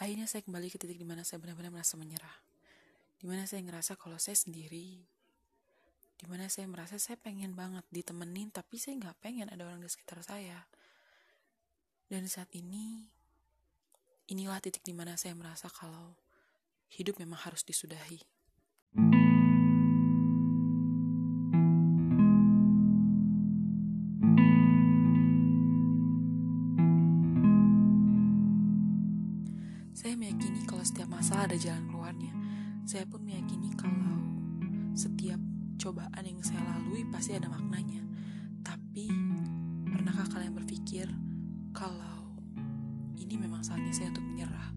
Akhirnya saya kembali ke titik di mana saya benar-benar merasa menyerah. Di mana saya ngerasa kalau saya sendiri. Di mana saya merasa saya pengen banget ditemenin, tapi saya nggak pengen ada orang di sekitar saya. Dan saat ini, inilah titik di mana saya merasa kalau hidup memang harus disudahi. Saya meyakini kalau setiap masalah ada jalan keluarnya. Saya pun meyakini kalau setiap cobaan yang saya lalui pasti ada maknanya. Tapi, pernahkah kalian berpikir kalau ini memang saatnya saya untuk menyerah?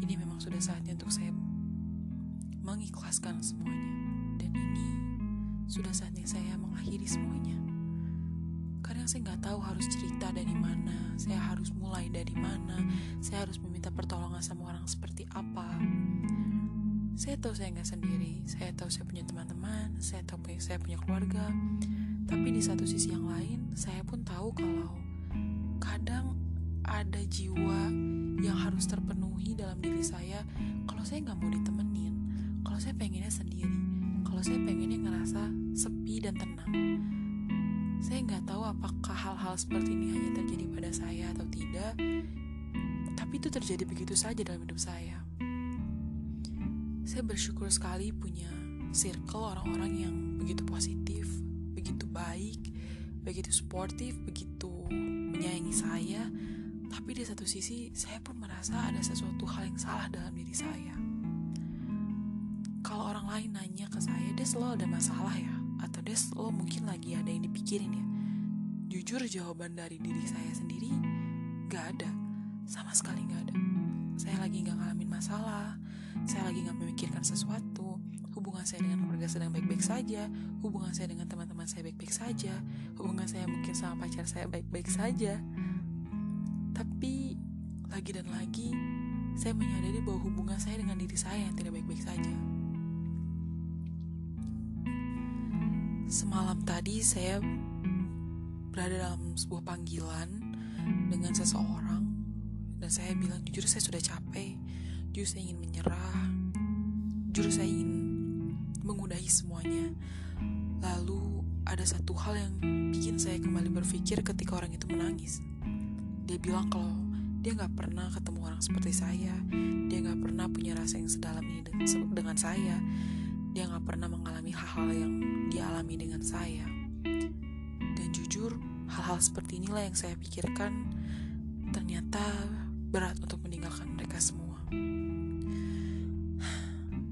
Ini memang sudah saatnya untuk saya mengikhlaskan semuanya. Dan ini sudah saatnya saya mengakhiri semuanya. Kadang saya nggak tahu harus cerita dari mana, saya harus mulai dari mana, saya harus meminta pertolongan sama orang seperti apa. Saya tahu saya nggak sendiri, saya tahu saya punya teman-teman, saya tahu saya punya keluarga. Tapi di satu sisi yang lain, saya pun tahu kalau kadang ada jiwa yang harus terpenuhi dalam diri saya kalau saya nggak mau ditemenin, kalau saya pengennya sendiri, kalau saya pengennya ngerasa sepi dan tenang. Saya nggak tahu apakah hal-hal seperti ini hanya terjadi pada saya atau tidak, tapi itu terjadi begitu saja dalam hidup saya. Saya bersyukur sekali punya circle orang-orang yang begitu positif, begitu baik, begitu sportif, begitu menyayangi saya, tapi di satu sisi saya pun merasa ada sesuatu hal yang salah dalam diri saya. Kalau orang lain nanya ke saya, dia selalu ada masalah ya, atau dia lo mungkin lagi ada yang dipikirin ya jujur jawaban dari diri saya sendiri gak ada sama sekali gak ada. Saya lagi gak ngalamin masalah. Saya lagi gak memikirkan sesuatu. Hubungan saya dengan keluarga sedang baik-baik saja. Hubungan saya dengan teman-teman saya baik-baik saja. Hubungan saya mungkin sama pacar saya baik-baik saja. Tapi lagi dan lagi saya menyadari bahwa hubungan saya dengan diri saya yang tidak baik-baik saja. Semalam tadi saya berada dalam sebuah panggilan dengan seseorang dan saya bilang jujur saya sudah capek, jujur saya ingin menyerah, jujur saya ingin mengudahi semuanya. Lalu ada satu hal yang bikin saya kembali berpikir ketika orang itu menangis. Dia bilang kalau dia nggak pernah ketemu orang seperti saya, dia nggak pernah punya rasa yang sedalam ini dengan saya, dia nggak pernah mengalami hal-hal yang dialami dengan saya. Dan jujur, hal-hal seperti inilah yang saya pikirkan ternyata berat untuk meninggalkan mereka semua.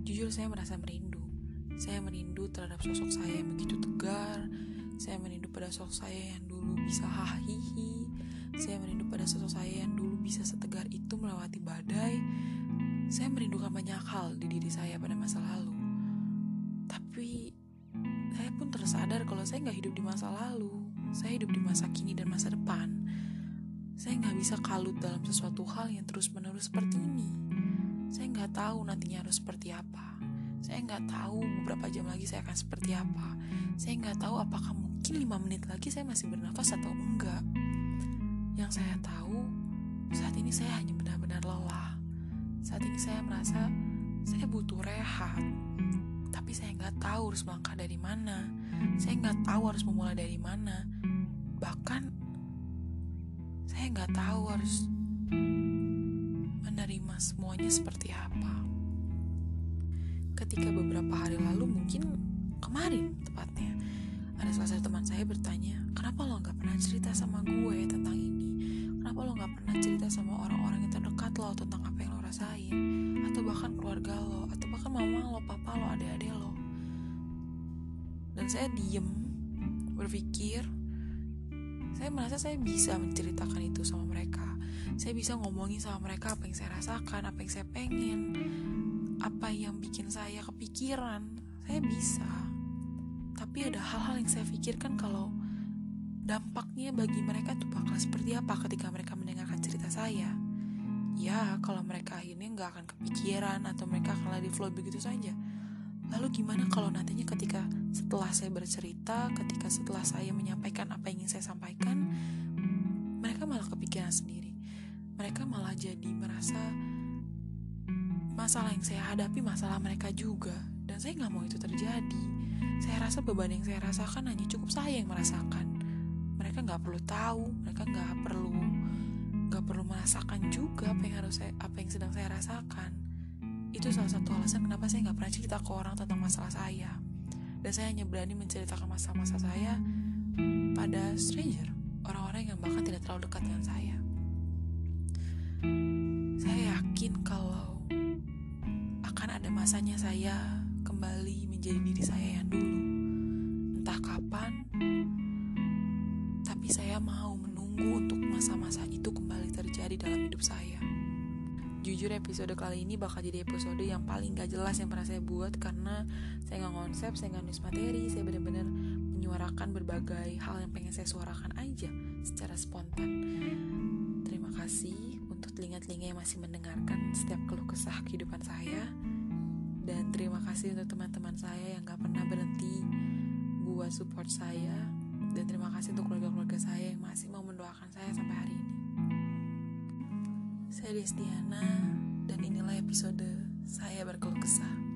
Jujur saya merasa merindu. Saya merindu terhadap sosok saya yang begitu tegar. Saya merindu pada sosok saya yang dulu bisa hahihi. Saya merindu pada sosok saya yang dulu bisa setegar itu melewati badai. Saya merindukan banyak hal di diri saya pada masa lalu tapi saya pun tersadar kalau saya nggak hidup di masa lalu saya hidup di masa kini dan masa depan saya nggak bisa kalut dalam sesuatu hal yang terus menerus seperti ini. Saya nggak tahu nantinya harus seperti apa. Saya nggak tahu beberapa jam lagi saya akan seperti apa. Saya nggak tahu apakah mungkin lima menit lagi saya masih bernafas atau enggak. Yang saya tahu saat ini saya hanya benar-benar lelah. Saat ini saya merasa saya butuh rehat. Tapi saya nggak tahu harus melangkah dari mana. Saya nggak tahu harus memulai dari mana. Bahkan nggak tahu harus menerima semuanya seperti apa. Ketika beberapa hari lalu, mungkin kemarin tepatnya, ada salah satu teman saya bertanya, kenapa lo nggak pernah cerita sama gue tentang ini? Kenapa lo nggak pernah cerita sama orang-orang yang terdekat lo tentang apa yang lo rasain? Atau bahkan keluarga lo, atau bahkan mama lo, papa lo, adik-adik lo? Dan saya diem, berpikir, saya merasa saya bisa menceritakan itu sama mereka. Saya bisa ngomongin sama mereka apa yang saya rasakan, apa yang saya pengen, apa yang bikin saya kepikiran. Saya bisa. Tapi ada hal-hal yang saya pikirkan kalau dampaknya bagi mereka tuh bakal seperti apa ketika mereka mendengarkan cerita saya. Ya, kalau mereka akhirnya nggak akan kepikiran atau mereka akan lagi flow begitu saja. Lalu gimana kalau nantinya ketika setelah saya bercerita, ketika setelah saya menyampaikan apa yang ingin saya sampaikan, mereka malah kepikiran sendiri. Mereka malah jadi merasa masalah yang saya hadapi masalah mereka juga. Dan saya nggak mau itu terjadi. Saya rasa beban yang saya rasakan hanya cukup saya yang merasakan. Mereka nggak perlu tahu mereka nggak perlu nggak perlu merasakan juga apa yang harus saya apa yang sedang saya rasakan. Itu salah satu alasan kenapa saya nggak pernah cerita ke orang tentang masalah saya dan saya hanya berani menceritakan masalah-masalah saya pada stranger orang-orang yang bahkan tidak terlalu dekat dengan saya saya yakin kalau akan ada masanya saya kembali menjadi diri saya yang dulu entah kapan tapi saya mau menunggu untuk masa-masa itu kembali terjadi dalam hidup saya. Jujur episode kali ini bakal jadi episode yang paling gak jelas yang pernah saya buat karena saya nggak konsep, saya nggak nulis materi, saya benar-benar menyuarakan berbagai hal yang pengen saya suarakan aja secara spontan. Terima kasih untuk telinga-telinga yang masih mendengarkan setiap keluh kesah kehidupan saya dan terima kasih untuk teman-teman saya yang gak pernah berhenti buat support saya dan terima kasih untuk keluarga-keluarga saya yang masih mau mendoakan saya sampai hari ini. Saya Destiana dan inilah episode saya berkeluh kesah.